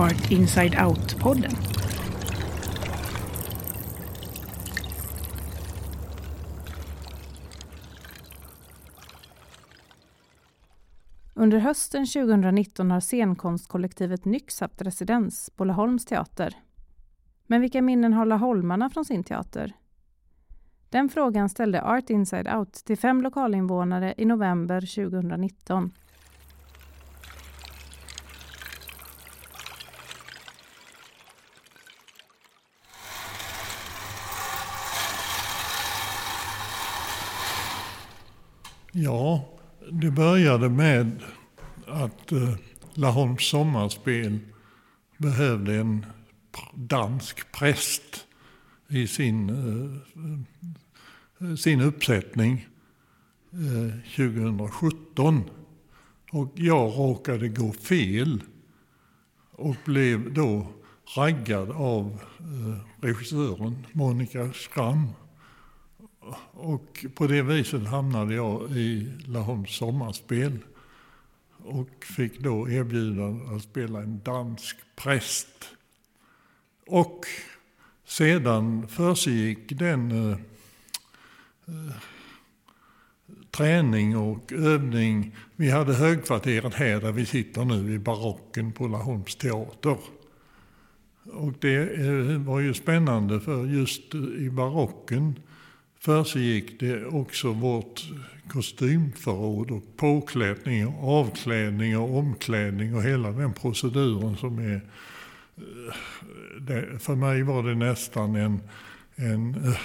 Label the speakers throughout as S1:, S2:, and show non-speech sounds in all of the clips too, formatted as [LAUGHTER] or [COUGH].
S1: Art Inside Out-podden. Under hösten 2019 har scenkonstkollektivet Nyx haft residens på Laholms teater. Men vilka minnen har laholmarna från sin teater? Den frågan ställde Art Inside Out till fem lokalinvånare i november 2019.
S2: Ja, det började med att eh, Laholms sommarspel behövde en dansk präst i sin, eh, eh sin uppsättning eh, 2017. Och jag råkade gå fel och blev då raggad av eh, regissören Monica Schramm. Och på det viset hamnade jag i Laholms sommarspel och fick då erbjudande att spela en dansk präst. Och sedan försiggick den eh, eh, träning och övning. Vi hade högkvarteret här där vi sitter nu i barocken på Laholms teater. Och det eh, var ju spännande för just i barocken försiggick det också vårt kostymförråd och påklädning avklädning och omklädning och hela den proceduren som är... Eh, det, för mig var det nästan en, en eh,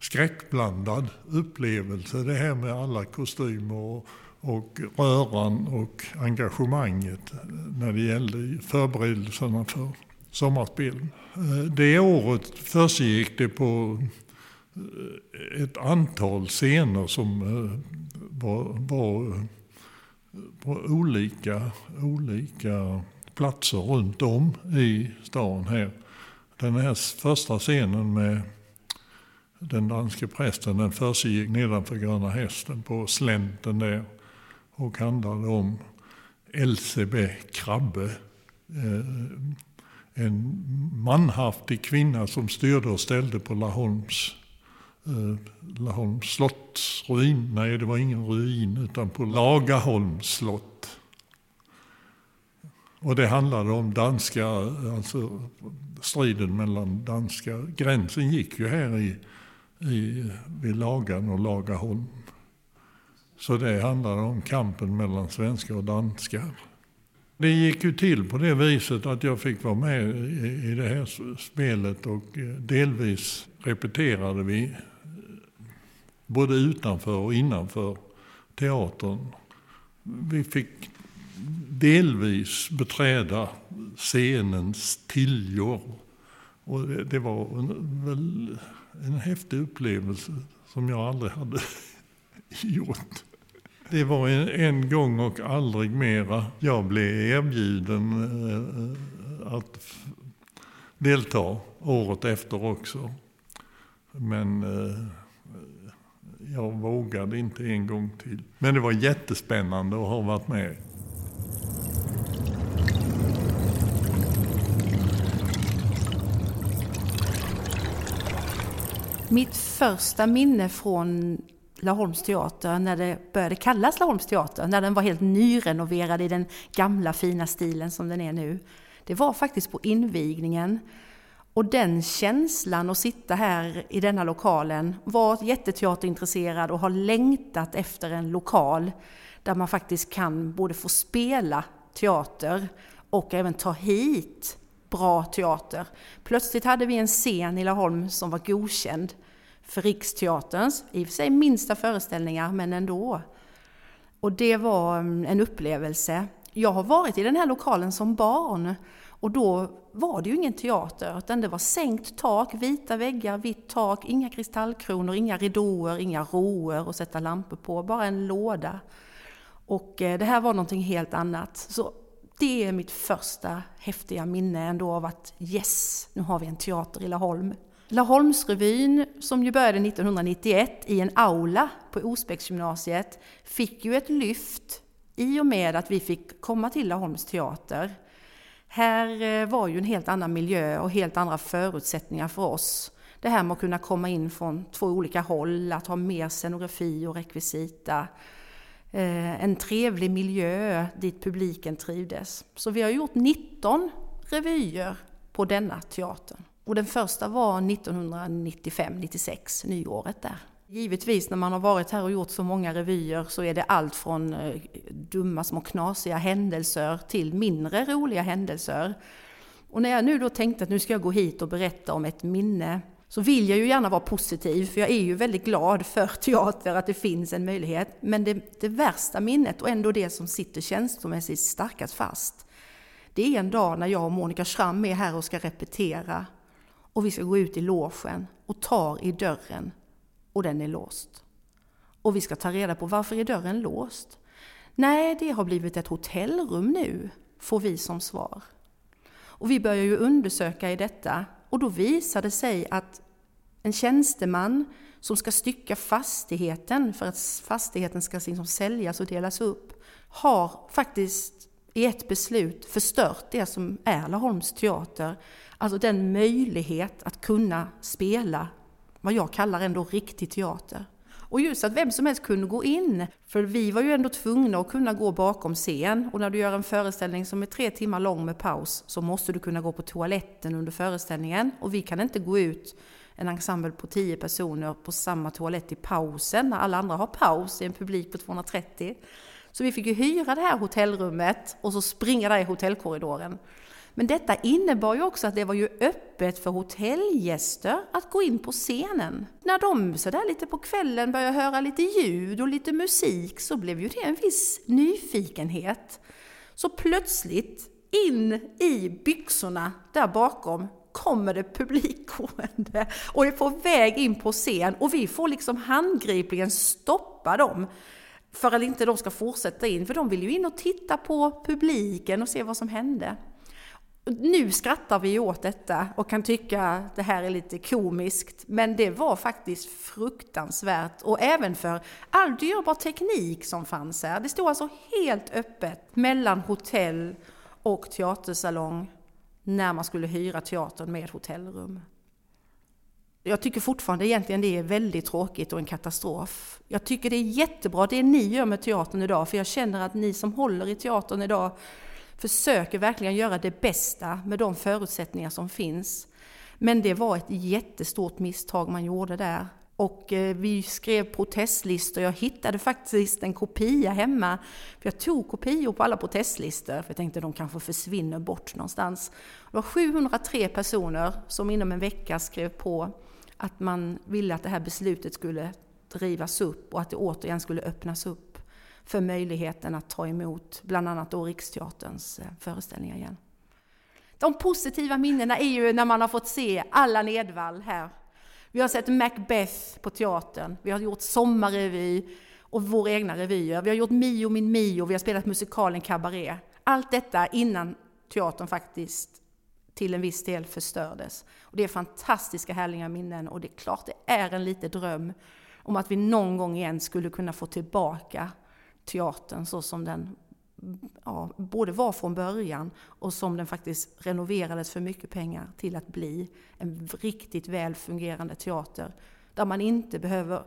S2: skräckblandad upplevelse. Det här med alla kostymer och, och röran och engagemanget när det gällde förberedelserna för sommarspelen. Eh, det året försiggick det på ett antal scener som eh, var, var på olika, olika platser runt om i stan här. Den här första scenen med den danske prästen den försiggick nedanför Gröna Hästen på slänten där och handlade om Elsebe Krabbe. Eh, en manhaftig kvinna som styrde och ställde på Laholms Eh, Laholms slottsruin. Nej, det var ingen ruin utan på Lagaholms slott. Och det handlade om danska, alltså striden mellan danska, gränsen gick ju här i, i, vid Lagan och Lagaholm. Så det handlade om kampen mellan svenskar och danskar. Det gick ju till på det viset att jag fick vara med i, det här spelet och eh, delvis repeterade vi eh, både utanför och innanför teatern. Vi fick delvis beträda scenens tiljor. Och det, det var en, väl en häftig upplevelse som jag aldrig hade [LAUGHS] gjort. Det var en, en, gång och aldrig mera. Jag blev erbjuden eh, att delta året efter också. Men eh, jag vågade inte en gång till. Men det var jättespännande att ha varit med.
S3: Mitt första minne från Laholms teater, när det började kallas Laholms teater, när den var helt nyrenoverad i den gamla fina stilen som den är nu. Det var faktiskt på invigningen och den känslan att sitta här i denna lokalen, vara jätteteaterintresserad och ha längtat efter en lokal där man faktiskt kan både få spela teater och även ta hit bra teater. Plötsligt hade vi en scen i Laholm som var godkänd för Riksteaterns, i och för sig minsta föreställningar, men ändå. Och det var mm, en upplevelse. Jag har varit i den här lokalen som barn och då var det ju ingen teater, utan det var sänkt tak, vita väggar, vitt tak, inga kristallkronor, inga ridåer, inga roer att sätta lampor på, bara en låda. Och eh, det här var någonting helt annat. Så det är mitt första häftiga minne ändå av att yes, nu har vi en teater i Laholm. Laholmsrevyn, som ju började 1991 i en aula på Osbäcksgymnasiet, fick ju ett lyft i och med att vi fick komma till Laholms teater. Här eh, var ju en helt annan miljö och helt andra förutsättningar för oss. Det här med att kunna komma in från två olika håll, att ha mer scenografi och rekvisita. Eh, en trevlig miljö dit publiken trivdes. Så vi har gjort 19 revyer på denna teatern. Och den första var 1995-96, nyåret där. Givetvis när man har varit här och gjort så många revyer så är det allt från eh, dumma små knasiga händelser till mindre roliga händelser. Och när jag nu då tänkte att nu ska jag gå hit och berätta om ett minne så vill jag ju gärna vara positiv för jag är ju väldigt glad för [LAUGHS] teater att det finns en möjlighet. Men det, det värsta minnet och ändå det som sitter känslomässigt starkast fast det är en dag när jag och Monica Schramm är här och ska repetera och vi ska gå ut i logen och tar i dörren och den är låst. Och vi ska ta reda på varför är dörren låst? Nej, det har blivit ett hotellrum nu, får vi som svar. Och vi börjar ju undersöka i detta och då visar det sig att en tjänsteman som ska stycka fastigheten för att fastigheten ska liksom säljas och delas upp har faktiskt i ett beslut förstört det som är Laholms teater. Alltså den möjlighet att kunna spela vad jag kallar ändå riktig teater. Och just att vem som helst kunde gå in, för vi var ju ändå tvungna att kunna gå bakom scen. Och när du gör en föreställning som är tre timmar lång med paus så måste du kunna gå på toaletten under föreställningen. Och vi kan inte gå ut en ensemble på tio personer på samma toalett i pausen när alla andra har paus i en publik på 230. Så vi fick ju hyra det här hotellrummet och så springa där i hotellkorridoren. Men detta innebar ju också att det var ju öppet för hotellgäster att gå in på scenen. När de sådär lite på kvällen började höra lite ljud och lite musik så blev ju det en viss nyfikenhet. Så plötsligt in i byxorna där bakom kommer det publikgående och är på väg in på scen och vi får liksom handgripligen stoppa dem för att inte de ska fortsätta in, för de vill ju in och titta på publiken och se vad som hände. Nu skrattar vi åt detta och kan tycka att det här är lite komiskt, men det var faktiskt fruktansvärt. Och även för all dyrbar teknik som fanns här. Det stod alltså helt öppet mellan hotell och teatersalong när man skulle hyra teatern med hotellrum. Jag tycker fortfarande egentligen det är väldigt tråkigt och en katastrof. Jag tycker det är jättebra det ni gör med teatern idag, för jag känner att ni som håller i teatern idag försöker verkligen göra det bästa med de förutsättningar som finns. Men det var ett jättestort misstag man gjorde där. Och eh, vi skrev protestlistor. Jag hittade faktiskt en kopia hemma. För jag tog kopior på alla protestlistor, för jag tänkte att de kanske försvinner bort någonstans. Det var 703 personer som inom en vecka skrev på att man ville att det här beslutet skulle rivas upp och att det återigen skulle öppnas upp för möjligheten att ta emot bland annat då Riksteaterns eh, föreställningar igen. De positiva minnena är ju när man har fått se alla Nedvall här. Vi har sett Macbeth på teatern, vi har gjort sommarrevy och våra egna revyer. Vi har gjort Mio min Mio, vi har spelat musikalen Cabaret. Allt detta innan teatern faktiskt till en viss del förstördes. Och det är fantastiska härliga minnen och det är klart det är en liten dröm om att vi någon gång igen skulle kunna få tillbaka teatern så som den ja, både var från början och som den faktiskt renoverades för mycket pengar till att bli en riktigt väl fungerande teater. Där man inte behöver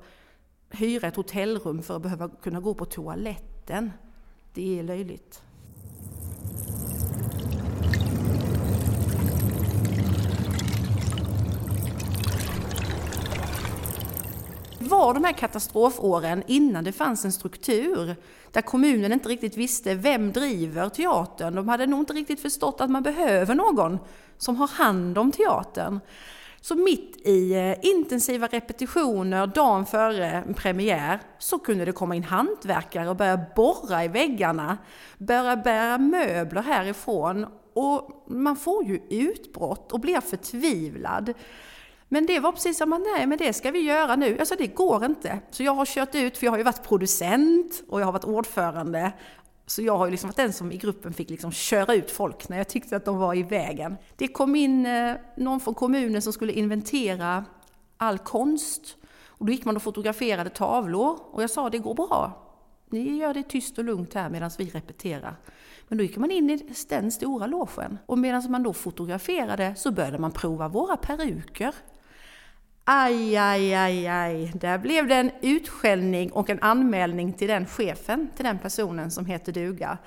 S3: hyra ett hotellrum för att behöva kunna gå på toaletten. Det är löjligt. Var de här katastrofåren innan det fanns en struktur där kommunen inte riktigt visste vem driver teatern. De hade nog inte riktigt förstått att man behöver någon som har hand om teatern. Så mitt i eh, intensiva repetitioner dagen före premiär så kunde det komma in hantverkare och börja borra i väggarna, börja bära möbler härifrån och man får ju utbrott och blir förtvivlad. Men det var precis som att nej, men det ska vi göra nu. Alltså det går inte. Så jag har kört ut, för jag har ju varit producent och jag har varit ordförande. Så jag har ju liksom varit den som i gruppen fick liksom köra ut folk när jag tyckte att de var i vägen. Det kom in eh, någon från kommunen som skulle inventera all konst. Och då gick man och fotograferade tavlor och jag sa det går bra. ni gör det tyst och lugnt här medan vi repeterar. Men då gick man in i den stora logen och medan man då fotograferade så började man prova våra peruker. Aj, aj, aj, aj, där blev det en utskällning och en anmälning till den chefen, till den personen som heter duga.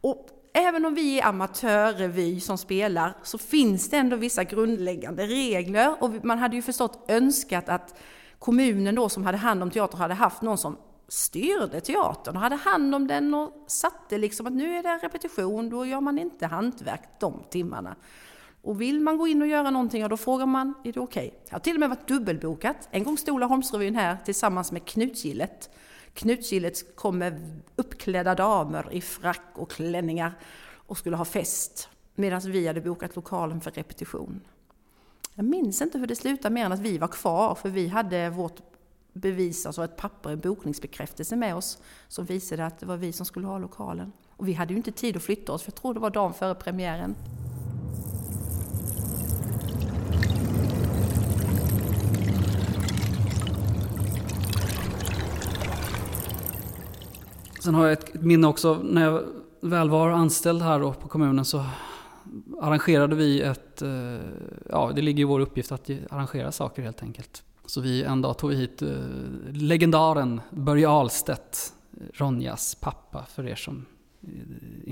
S3: Och även om vi är amatörrevy som spelar så finns det ändå vissa grundläggande regler och man hade ju förstått önskat att kommunen då som hade hand om teatern hade haft någon som styrde teatern och hade hand om den och satte liksom att nu är det en repetition, då gör man inte hantverk de timmarna. Och vill man gå in och göra någonting, ja, då frågar man, är det okej? Okay? Jag har till och med varit dubbelbokat. En gång stod Laholmsrevyn här tillsammans med Knutgillet. Knutgillet kom med uppklädda damer i frack och klänningar och skulle ha fest. Medan vi hade bokat lokalen för repetition. Jag minns inte hur det slutade mer än att vi var kvar, för vi hade vårt bevis, alltså ett papper, en bokningsbekräftelse med oss som visade att det var vi som skulle ha lokalen. Och vi hade ju inte tid att flytta oss, för jag tror det var dagen före premiären.
S4: Sen har jag ett minne också, när jag väl var anställd här då på kommunen så arrangerade vi ett, eh, ja det ligger i vår uppgift att arrangera saker helt enkelt. Så vi en dag tog hit eh, legendaren Börje Ahlstedt, Ronjas pappa för er som eh,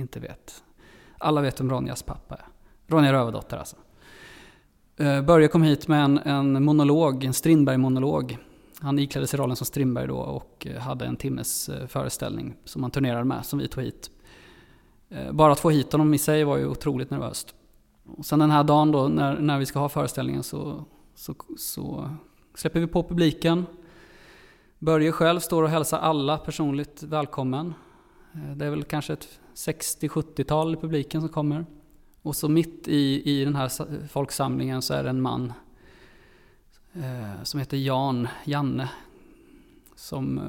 S4: inte vet. Alla vet vem Ronjas pappa är. Ronja Rövardotter alltså. Börje kom hit med en, en monolog, en Strindberg-monolog han iklädde sig rollen som Strindberg då och eh, hade en timmes eh, föreställning som han turnerade med, som vi tog hit. Eh, bara att få hit honom i sig var ju otroligt nervöst. Och sen den här dagen då, när, när vi ska ha föreställningen så, så, så släpper vi på publiken. Börje själv står och hälsar alla personligt välkommen. Det är väl kanske ett 60-70-tal i publiken som kommer. Och så mitt i, i den här folksamlingen så är det en man Eh, som heter Jan, Janne, som eh,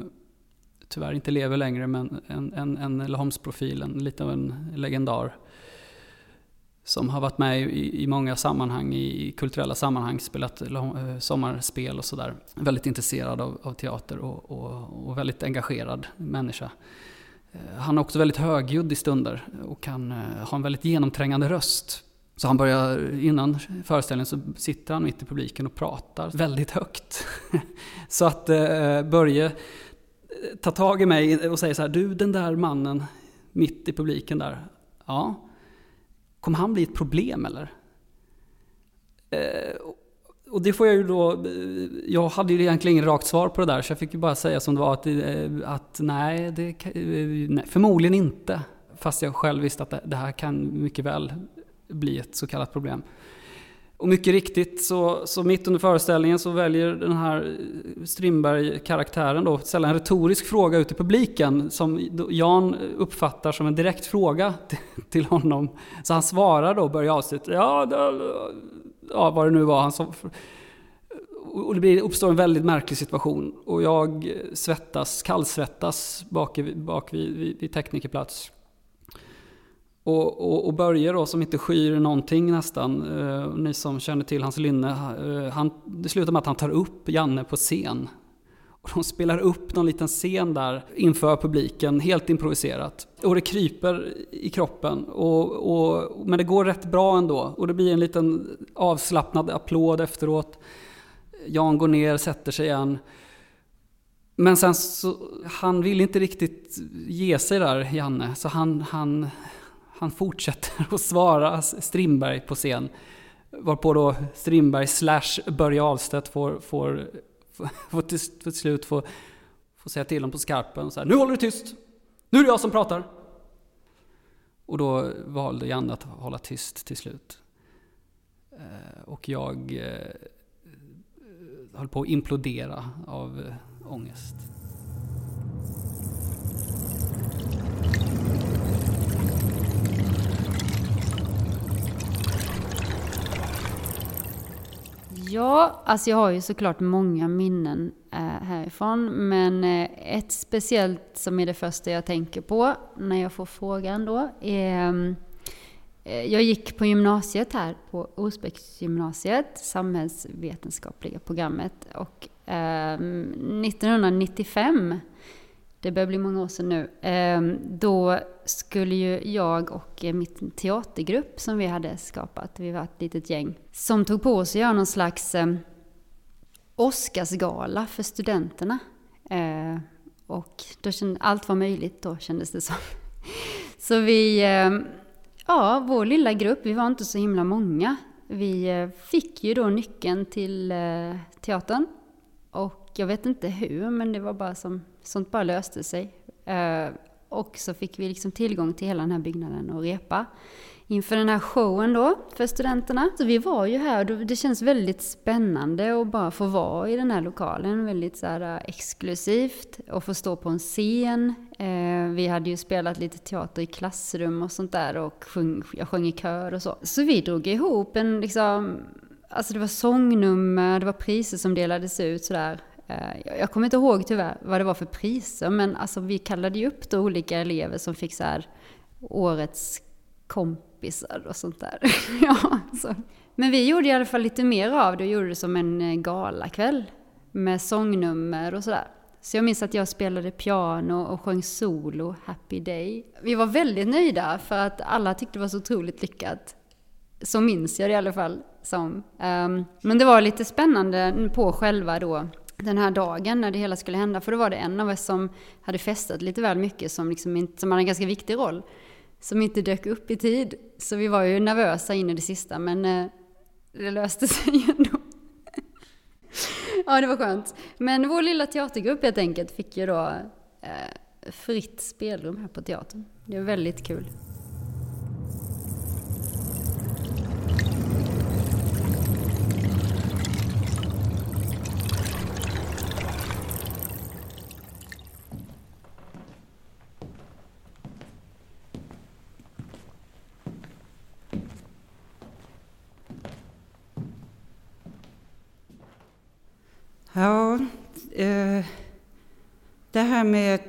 S4: tyvärr inte lever längre men en, en, en Laholmsprofil, en, lite av en legendar. Som har varit med i, i många sammanhang, i kulturella sammanhang, spelat eh, sommarspel och sådär. Väldigt intresserad av, av teater och, och, och, väldigt engagerad människa. Eh, han är också väldigt högljudd i stunder och kan eh, ha en väldigt genomträngande röst. Så han börjar, innan föreställningen så sitter han mitt i publiken och pratar väldigt högt. [LAUGHS] så att eh, Börje tar tag i mig och säger så här, du den där mannen mitt i publiken där, ja, kommer han bli ett problem eller? Eh, och det får jag ju då, eh, jag hade ju egentligen inget rakt svar på det där så jag fick ju bara säga som det var att, eh, att nej, det, eh, nej, förmodligen inte. Fast jag själv visste att det här kan mycket väl bli ett så kallat problem. Och mycket riktigt, så, så mitt under föreställningen så väljer den här eh, Strindberg-karaktären då ställa en retorisk fråga ut i publiken som Jan uppfattar som en direkt fråga [LAUGHS] till honom. Så han svarar då, börjar avsluta, ja, ja vad det nu var. Han som... och det uppstår en väldigt märklig situation och jag svettas, kallsvettas bak, bak vid, vid, vid teknikerplats. Och, och, och Börje då som inte skyr någonting nästan, eh, ni som känner till hans lynne, eh, han, det slutar med att han tar upp Janne på scen. Och de spelar upp någon liten scen där inför publiken, helt improviserat. Och det kryper i kroppen, och, och, men det går rätt bra ändå. Och det blir en liten avslappnad applåd efteråt. Jan går ner, sätter sig igen. Men sen så, han vill inte riktigt ge sig där, Janne. Så han, han, han fortsätter [LAUGHS] att svara Strindberg på scen. Varpå då Strindberg slash Börje Ahlstedt får, får, [LAUGHS] får, till, till slut får, får säga till honom på skarpen så här, Nu håller du tyst! Nu är det jag som pratar! Och då valde Janne att hålla tyst till slut. Eh, och jag eh, höll på att implodera av eh, ångest.
S5: Ja, alltså jag har ju såklart många minnen eh, härifrån. Men eh, ett speciellt som är det första jag tänker på när jag får frågan då är eh, jag gick på gymnasiet här, på Osbäcksgymnasiet, samhällsvetenskapliga programmet. Och 1995, det börjar bli många år sedan nu. Ehm, då skulle ju jag och eh, mitt teatergrupp som vi hade skapat, vi var ett litet gäng, som tog på oss att göra någon slags ehm, Oscarsgala för studenterna. Ehm, och då kände, allt var möjligt då kändes det som. [LAUGHS] Så vi, ja, vår lilla grupp, vi var inte så himla många. Vi eh, fick ju då nyckeln till eh, teatern. Och jag vet inte hur, men det var bara som, sånt bara löste sig. Eh, och så fick vi liksom tillgång till hela den här byggnaden och repa inför den här showen då för studenterna. Så vi var ju här och det känns väldigt spännande att bara få vara i den här lokalen. Väldigt så här eh, exklusivt och få stå på en scen. Eh, vi hade ju spelat lite teater i klassrum och sånt där och sjung, jag sjöng i kör och så. Så vi drog ihop en liksom, alltså det var sångnummer, det var priser som delades ut sådär. Eh, jag kommer inte ihåg tyvärr vad det var för priser, men alltså vi kallade ju upp då olika elever som fick så här årets kompisar och sånt där. [LAUGHS] ja, så. Men vi gjorde i alla fall lite mer av det och gjorde det som en eh, galakväll med sångnummer och sådär. Så jag minns att jag spelade piano och sjöng solo, Happy Day. Vi var väldigt nöjda för att alla tyckte det var så otroligt lyckat. Så minns jag det i alla fall som. Ehm, men det var lite spännande på själva då den här dagen när det hela skulle hända. För då var det en av oss som hade festat lite väl mycket som, liksom inte, som hade en ganska viktig roll som inte dök upp i tid. Så vi var ju nervösa in i det sista, men eh, det löste sig [LAUGHS] ändå. ja, det var skönt. Men vår lilla teatergrupp helt enkelt fick ju då eh, fritt spelrum här på teatern. Det var väldigt kul.
S6: Ja, eh, det här med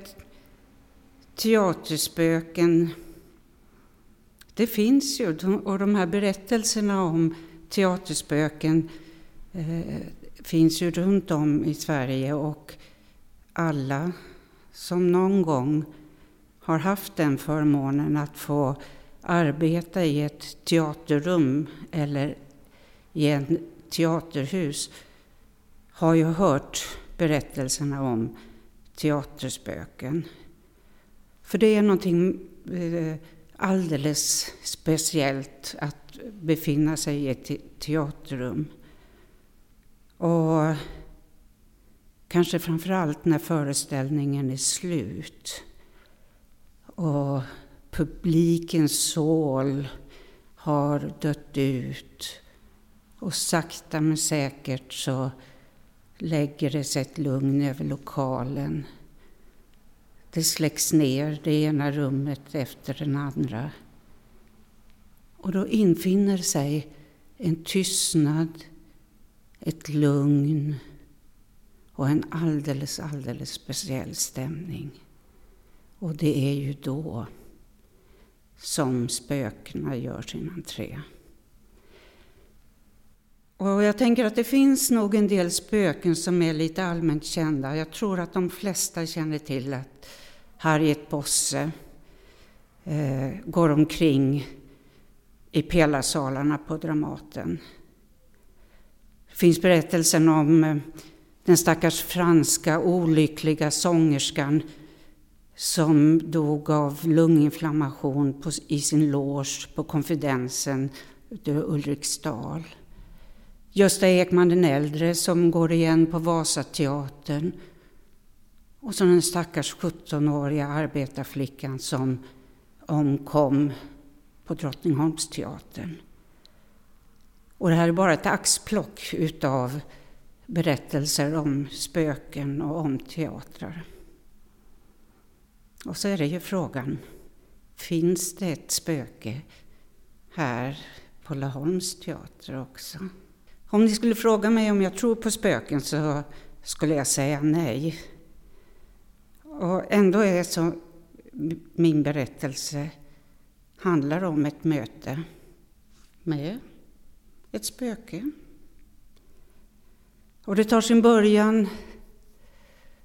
S6: teaterspöken, det finns ju. Och de här berättelserna om teaterspöken eh, finns ju runt om i Sverige och alla som någon gång har haft den förmånen att få arbeta i ett teaterrum eller i ett teaterhus har ju hört berättelserna om teaterspöken. För det är någonting eh, alldeles speciellt att befinna sig i ett teaterrum. Och kanske framför allt när föreställningen är slut och publikens sål har dött ut och sakta men säkert så lägger det sig ett lugn över lokalen. Det släcks ner det ena rummet efter det andra. Och då infinner sig en tystnad, ett lugn och en alldeles, alldeles speciell stämning. Och det är ju då som spökena gör sin entré. Och jag tänker att det finns nog en del spöken som är lite allmänt kända. Jag tror att de flesta känner till att Harriet Bosse eh, går omkring i pelarsalarna på Dramaten. Det finns berättelsen om eh, den stackars franska olyckliga sångerskan som dog av lunginflammation på, i sin loge på Konfidensen ute i Ulriksdal. Gösta Ekman den äldre som går igen på Vasateatern. Och så den stackars 17-åriga arbetarflickan som omkom på Drottningholmsteatern. Och det här är bara ett axplock utav berättelser om spöken och om teatrar. Och så är det ju frågan, finns det ett spöke här på Laholms teater också? Om ni skulle fråga mig om jag tror på spöken så skulle jag säga nej. Och ändå är så min berättelse handlar om ett möte med ett spöke. Och det tar sin början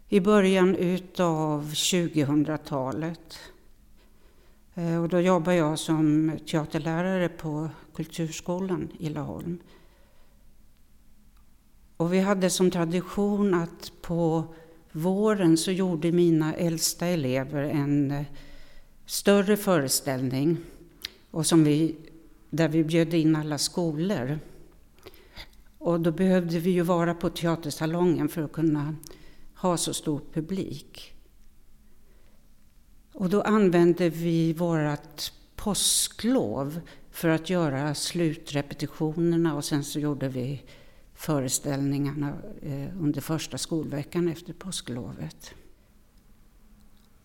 S6: i början utav 2000-talet. Eh, och då jobbade jag som teaterlärare på Kulturskolan i Laholm. Och vi hade som tradition att på våren så gjorde mina äldsta elever en eh, större föreställning och som vi, där vi bjöd in alla skolor. Och då behövde vi ju vara på teatersalongen för att kunna ha så stor publik. Och då använde vi vårt påsklov för att göra slutrepetitionerna och sen så gjorde vi föreställningarna eh, under första skolveckan efter påsklovet.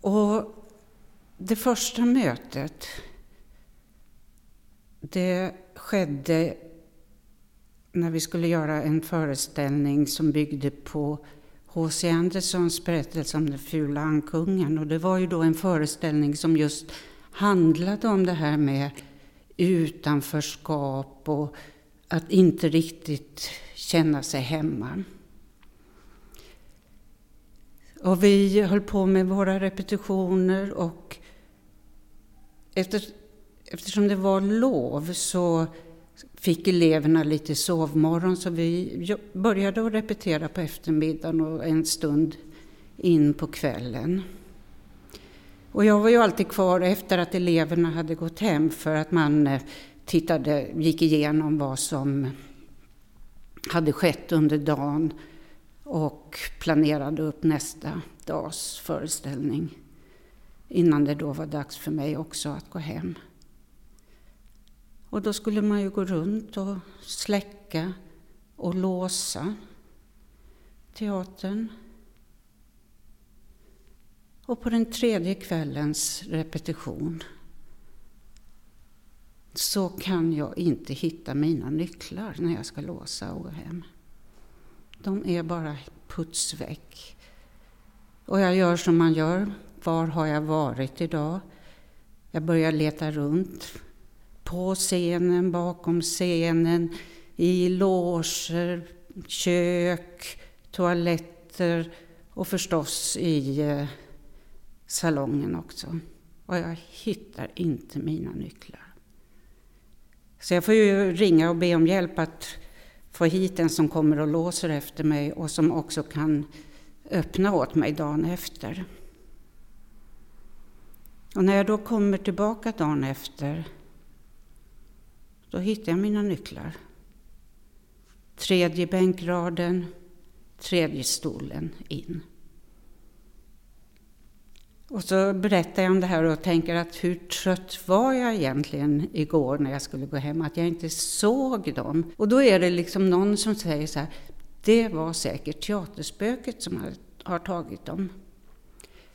S6: Och det första mötet det skedde när vi skulle göra en föreställning som byggde på H.C. Andersons berättelse om den fula ankungen. Och det var ju då en föreställning som just handlade om det här med utanförskap och att inte riktigt känna sig hemma. Och vi höll på med våra repetitioner och efter, eftersom det var lov så fick eleverna lite sovmorgon så vi började att repetera på eftermiddagen och en stund in på kvällen. Och jag var ju alltid kvar efter att eleverna hade gått hem för att man eh, tittade, gick igenom vad som hade skett under dagen och planerade upp nästa dags föreställning innan det då var dags för mig också att gå hem. Och då skulle man ju gå runt och släcka och låsa teatern. Och på den tredje kvällens repetition så kan jag inte hitta mina nycklar när jag ska låsa och gå hem. De är bara putsväck. Och jag gör som man gör. Var har jag varit idag? Jag börjar leta runt. På scenen, bakom scenen, i loger, kök, toaletter och förstås i eh, salongen också. Och jag hittar inte mina nycklar. Så jag får ju ringa och be om hjälp att få hit en som kommer och låser efter mig och som också kan öppna åt mig dagen efter. Och när jag då kommer tillbaka dagen efter, då hittar jag mina nycklar. Tredje bänkraden, tredje stolen in. Och så berättar jag om det här och tänker att hur trött var jag egentligen igår när jag skulle gå hem, att jag inte såg dem. Och då är det liksom någon som säger så här, det var säkert teaterspöket som har, har tagit dem.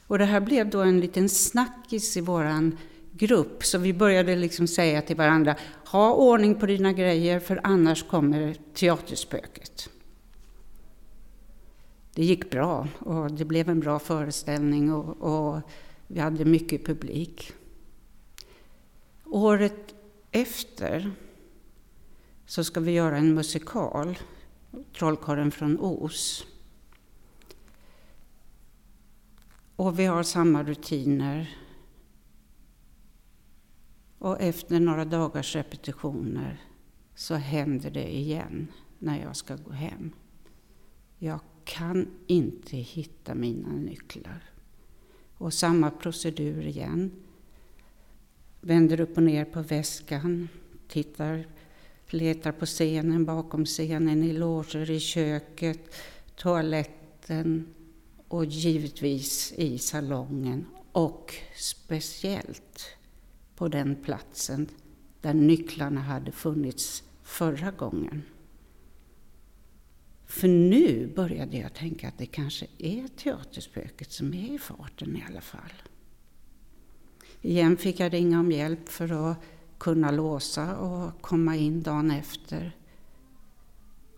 S6: Och det här blev då en liten snackis i våran grupp, så vi började liksom säga till varandra, ha ordning på dina grejer för annars kommer teaterspöket det gick bra och det blev en bra föreställning och, och vi hade mycket publik. Året efter så ska vi göra en musikal, Trollkarlen från Os. Och vi har samma rutiner. Och efter några dagars repetitioner så händer det igen när jag ska gå hem. Jag kan inte hitta mina nycklar. Och samma procedur igen. Vänder upp och ner på väskan, tittar, letar på scenen, bakom scenen, i loger, i köket, toaletten och givetvis i salongen. Och speciellt på den platsen där nycklarna hade funnits förra gången. För nu började jag tänka att det kanske är teaterspöket som är i farten i alla fall. Igen fick jag ringa om hjälp för att kunna låsa och komma in dagen efter.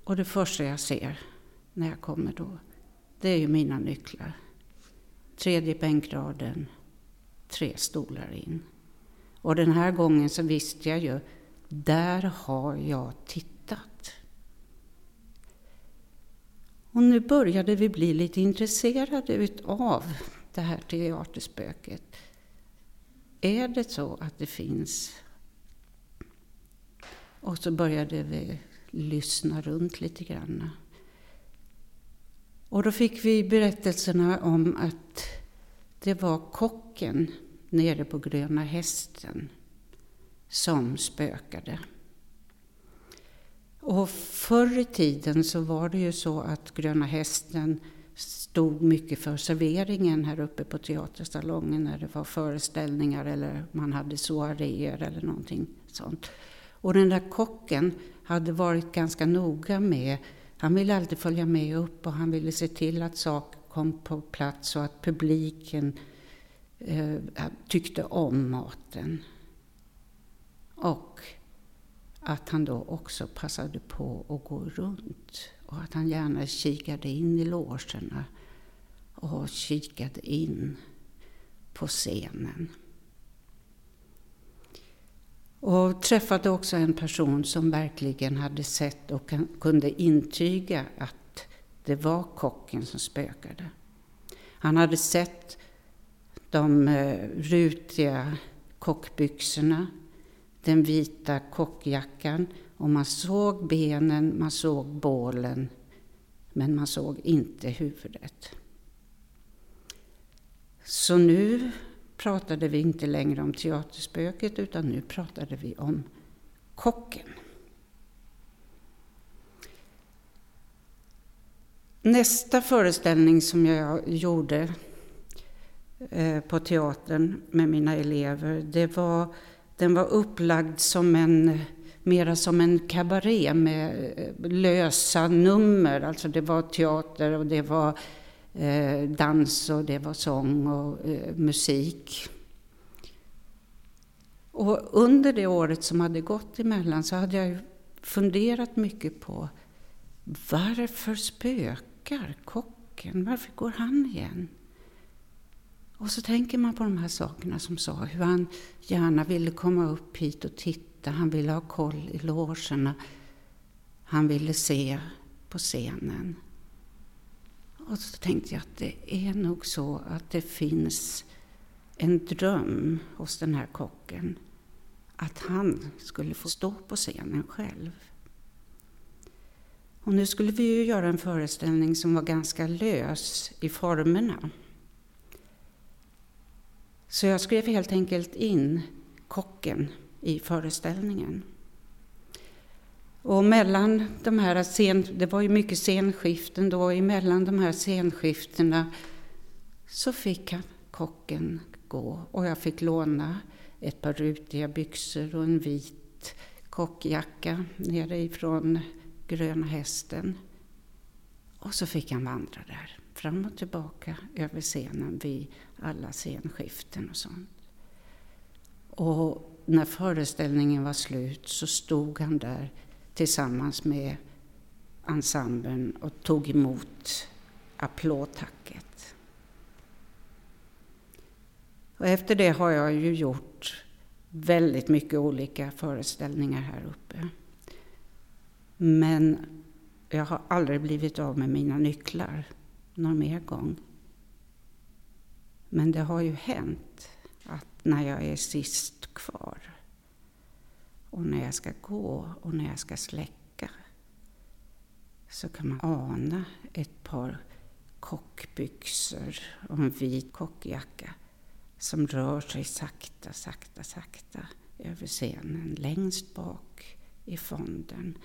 S6: Och det första jag ser när jag kommer då, det är ju mina nycklar. Tredje bänkraden, tre stolar in. Och den här gången så visste jag ju, där har jag tittat. Och nu började vi bli lite intresserade utav det här teaterspöket. Är det så att det finns? Och så började vi lyssna runt lite grann. Och då fick vi berättelserna om att det var kocken nere på Gröna Hästen som spökade. Och förr i tiden så var det ju så att Gröna Hästen stod mycket för serveringen här uppe på teatersalongen när det var föreställningar eller man hade soaréer eller någonting sånt. Och den där kocken hade varit ganska noga med, han ville alltid följa med upp och han ville se till att saker kom på plats och att publiken eh, tyckte om maten. Och att han då också passade på att gå runt och att han gärna kikade in i logerna och kikade in på scenen. Och träffade också en person som verkligen hade sett och kunde intyga att det var kocken som spökade. Han hade sett de eh, rutiga kockbyxorna, den vita kockjackan och man såg benen, man såg bålen, men man såg inte huvudet. Så nu pratade vi inte längre om teaterspöket utan nu pratade vi om kocken. Nästa föreställning som jag gjorde eh, på teatern med mina elever, det var, den var upplagd som en, mera som en kabaré med eh, lösa nummer. Alltså det var teater och det var eh, dans och det var sång och eh, musik. Och under det året som hade gått emellan så hade jag funderat mycket på varför spökar kocken? Varför går han igen? Och så tänker man på de här sakerna som sa hur han gärna ville komma upp hit och titta. Han ville ha koll i logerna. Han ville se på scenen. Och så tänkte jag att det är nog så att det finns en dröm hos den här kocken att han skulle få stå på scenen själv. Och nu skulle vi ju göra en föreställning som var ganska lös i formerna. Så jag skrev helt enkelt in kocken i föreställningen. Och mellan de här scen, det var ju mycket scenskiften då, emellan de här scenskiftena så fick kocken gå och jag fick låna ett par rutiga byxor och en vit kockjacka nere ifrån Gröna Hästen. Och så fick han vandra där, fram och tillbaka över scenen vid alla scenskiften och sånt. Och när föreställningen var slut så stod han där tillsammans med ensemblen och tog emot applådtacket. Och efter det har jag ju gjort väldigt mycket olika föreställningar här uppe. Men jag har aldrig blivit av med mina nycklar någon mer gång. Men det har ju hänt att när jag är sist kvar och när jag ska gå och när jag ska släcka så kan man ana ett par kockbyxor och en vit kockjacka som rör sig sakta, sakta, sakta över scenen längst bak i fonden.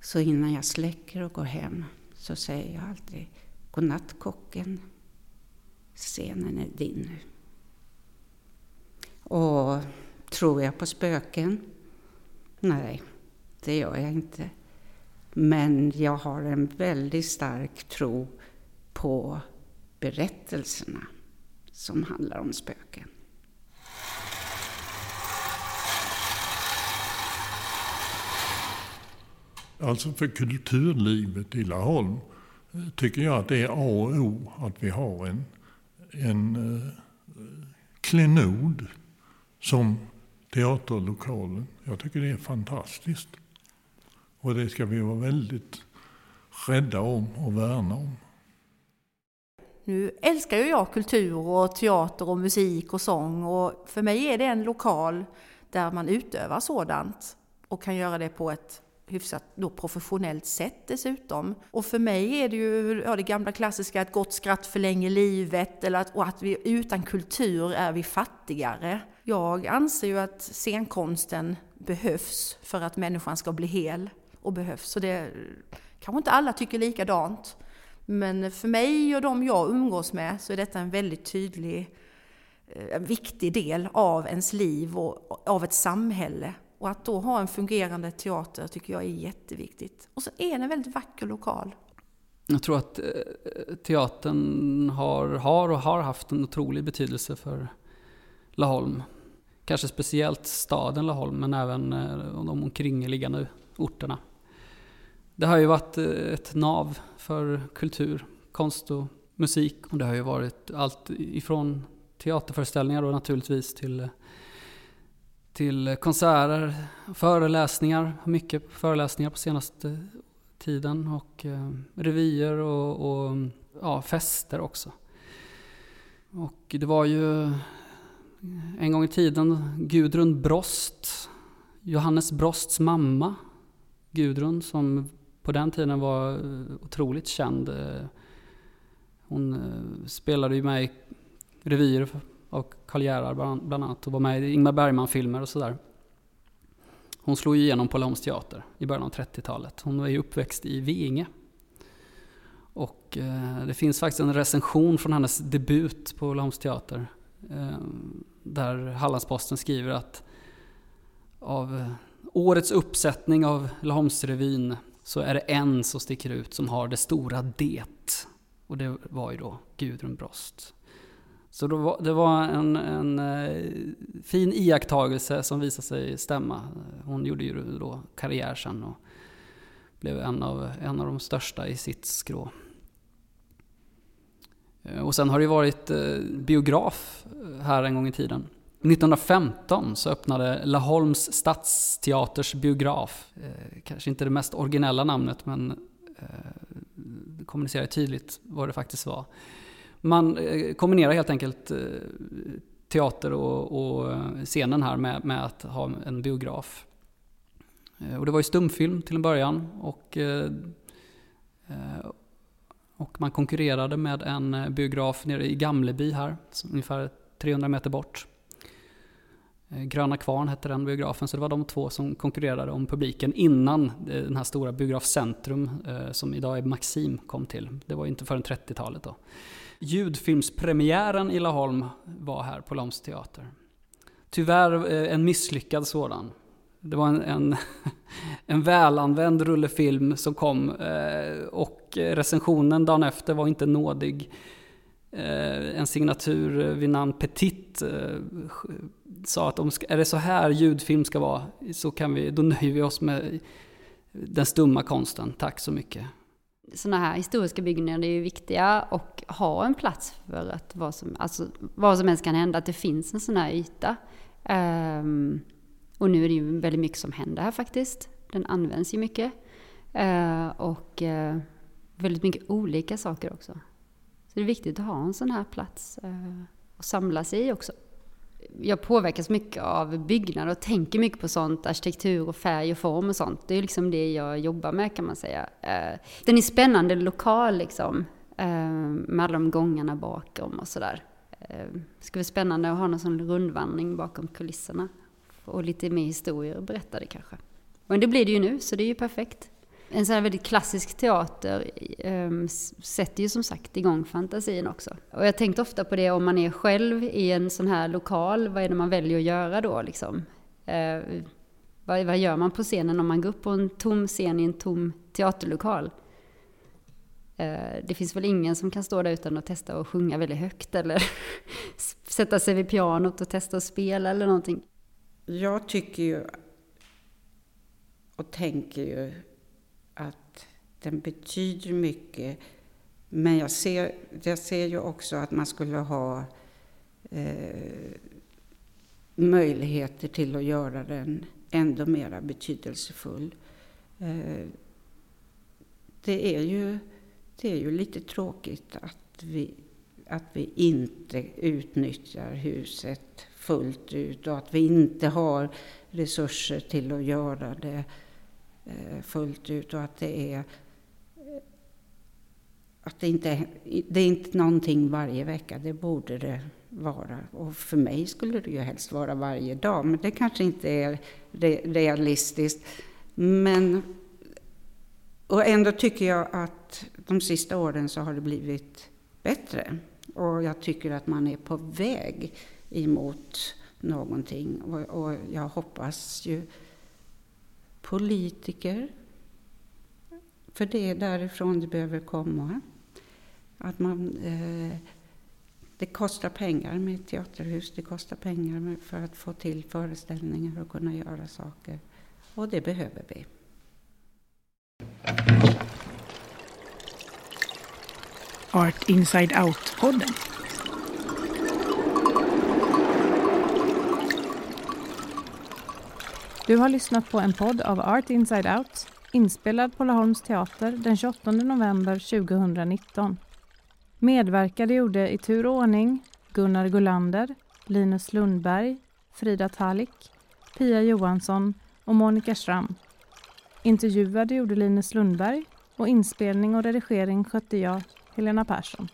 S6: Så innan jag släcker och går hem så säger jag alltid Godnatt kocken, scenen är din nu. Och Tror jag på spöken? Nej, det gör jag inte. Men jag har en väldigt stark tro på berättelserna som handlar om spöken.
S2: Alltså för kulturlivet i Laholm eh, tycker jag att det är A och O att vi har en, en eh, klenod som teaterlokalen. Jag tycker det är fantastiskt. Och det ska vi vara väldigt rädda om och värna om.
S3: Nu älskar ju jag kultur och teater och musik och sång och för mig är det en lokal där man utövar sådant och kan göra det på ett hyfsat då professionellt sätt dessutom. Och för mig är det ju ja, det gamla klassiska ett gott skratt förlänger livet eller att, och att vi utan kultur är vi fattigare. Jag anser ju att scenkonsten behövs för att människan ska bli hel och behövs. Så det kanske inte alla tycker likadant. Men för mig och de jag umgås med så är detta en väldigt tydlig, eh, en viktig del av ens liv och av ett samhälle. Och att då ha en fungerande teater tycker jag är jätteviktigt. Och så är det en väldigt vacker lokal.
S4: Jag tror att eh, teatern har, har och har haft en otrolig betydelse för Laholm. Kanske speciellt staden Laholm, men även eh, de omkringliggande orterna. Det har ju varit eh, ett nav för kultur, konst och musik. Och det har ju varit allt ifrån teaterföreställningar då naturligtvis till, till konserter, föreläsningar, mycket föreläsningar på senaste tiden och eh, revyer och, och ja, fester också. Och det var ju en gång i tiden Gudrun Brost, Johannes Brosts mamma, Gudrun som på den tiden var eh, otroligt känd. Eh, hon spelade ju med i revyer av Karl Gerhard bland annat och var med i Ingmar Bergman-filmer och sådär. Hon slog igenom på Laholms teater i början av 30-talet. Hon var ju uppväxt i Veinge. Och eh, det finns faktiskt en recension från hennes debut på Laholms teater. Eh, där Hallandsposten skriver att av eh, årets uppsättning av Laholmsrevyn så är det en som sticker ut som har det stora det. Och det var ju då Gudrun Brost. Så var, det var en, en eh, fin iakttagelse som visade sig stämma. Hon gjorde ju då karriär sen och blev en av, en av de största i sitt skrå. Eh, och sen har det varit eh, biograf här en gång i tiden. 1915 så öppnade Laholms stadsteaters biograf. Kanske inte det mest originella namnet men det kommunicerar tydligt vad det faktiskt var. Man eh, kombinerar helt enkelt eh, teater och, och, eh, scenen här med, med, att ha en biograf. Och det var ju stumfilm till en början och, och man konkurrerade med en biograf nere i Gamleby här, ungefär 300 meter bort. Gröna Kvarn hette den biografen, så det var de två som konkurrerade om publiken innan den här stora Biografcentrum, som idag är Maxim, kom till. Det var inte förrän 30-talet då. Ljudfilmspremiären i Laholm var här på Laholms teater. Tyvärr eh, en misslyckad sådan. Det var en, en, [LAUGHS] en välanvänd rullefilm som kom eh, och recensionen dagen efter var inte nådig. Eh, en signatur vid namn Petit sa att om, är det så här ljudfilm ska vara, så kan vi, då nöjer vi oss med den stumma konsten. Tack så mycket.
S5: Sådana här historiska byggnader är ju viktiga och ha en plats för att vad som, alltså, vad som helst kan hända, att det finns en sån här yta. Um, och nu är det ju väldigt mycket som händer här faktiskt. Den används ju mycket. Uh, och uh, väldigt mycket olika saker också. Så det är viktigt att ha en sån här plats uh, att samlas i också jag påverkas mycket av byggnader och tänker mycket på sånt, arkitektur och färg och form och sånt. Det är liksom det jag jobbar med kan man säga. Eh, den är spännande lokal liksom, eh, med alla de gångarna bakom och sådär. Eh, det ska vara spännande att ha någon sån rundvandring bakom kulisserna. Och lite mer historier berättade kanske. Men det blir det ju nu, så det är ju perfekt en sån här väldigt klassisk teater um, sätter ju som sagt igång fantasin också. Och jag tänkte ofta på det om man är själv i en sån här lokal, vad är det man väljer att göra då liksom? Uh, vad, vad, gör man på scenen om man går upp på en tom scen i en tom teaterlokal? Eh, det finns väl ingen som kan stå där utan att testa att sjunga väldigt högt eller [LAUGHS] sätta sig vid pianot och testa att spela eller någonting.
S6: Jag tycker ju och tänker ju den betyder mycket. Men jag ser, jag ser ju också att man skulle ha eh, möjligheter till att göra den ändå mera betydelsefull. Eh, det är ju, det är ju lite tråkigt att vi, att vi inte utnyttjar huset fullt ut och att vi inte har resurser till att göra det eh, fullt ut och att det är att det inte det är inte någonting varje vecka, det borde det vara. Och för mig skulle det ju helst vara varje dag, men det kanske inte är realistiskt. Men, och ändå tycker jag att de sista åren så har det blivit bättre. Och jag tycker att man är på väg emot någonting. Och, och jag hoppas ju politiker, för det är därifrån det behöver komma. Att man, eh, det kostar pengar med ett teaterhus, det kostar pengar för att få till föreställningar och kunna göra saker. Och det behöver vi.
S7: Art Inside Out-podden.
S1: Du har lyssnat på en podd av Art Inside Out inspelad på Laholms teater den 28 november 2019. Medverkade gjorde i tur och ordning Gunnar Gullander, Linus Lundberg, Frida Talik, Pia Johansson och Monica Schramm. Intervjuade gjorde Linus Lundberg och inspelning och redigering skötte jag, Helena Persson.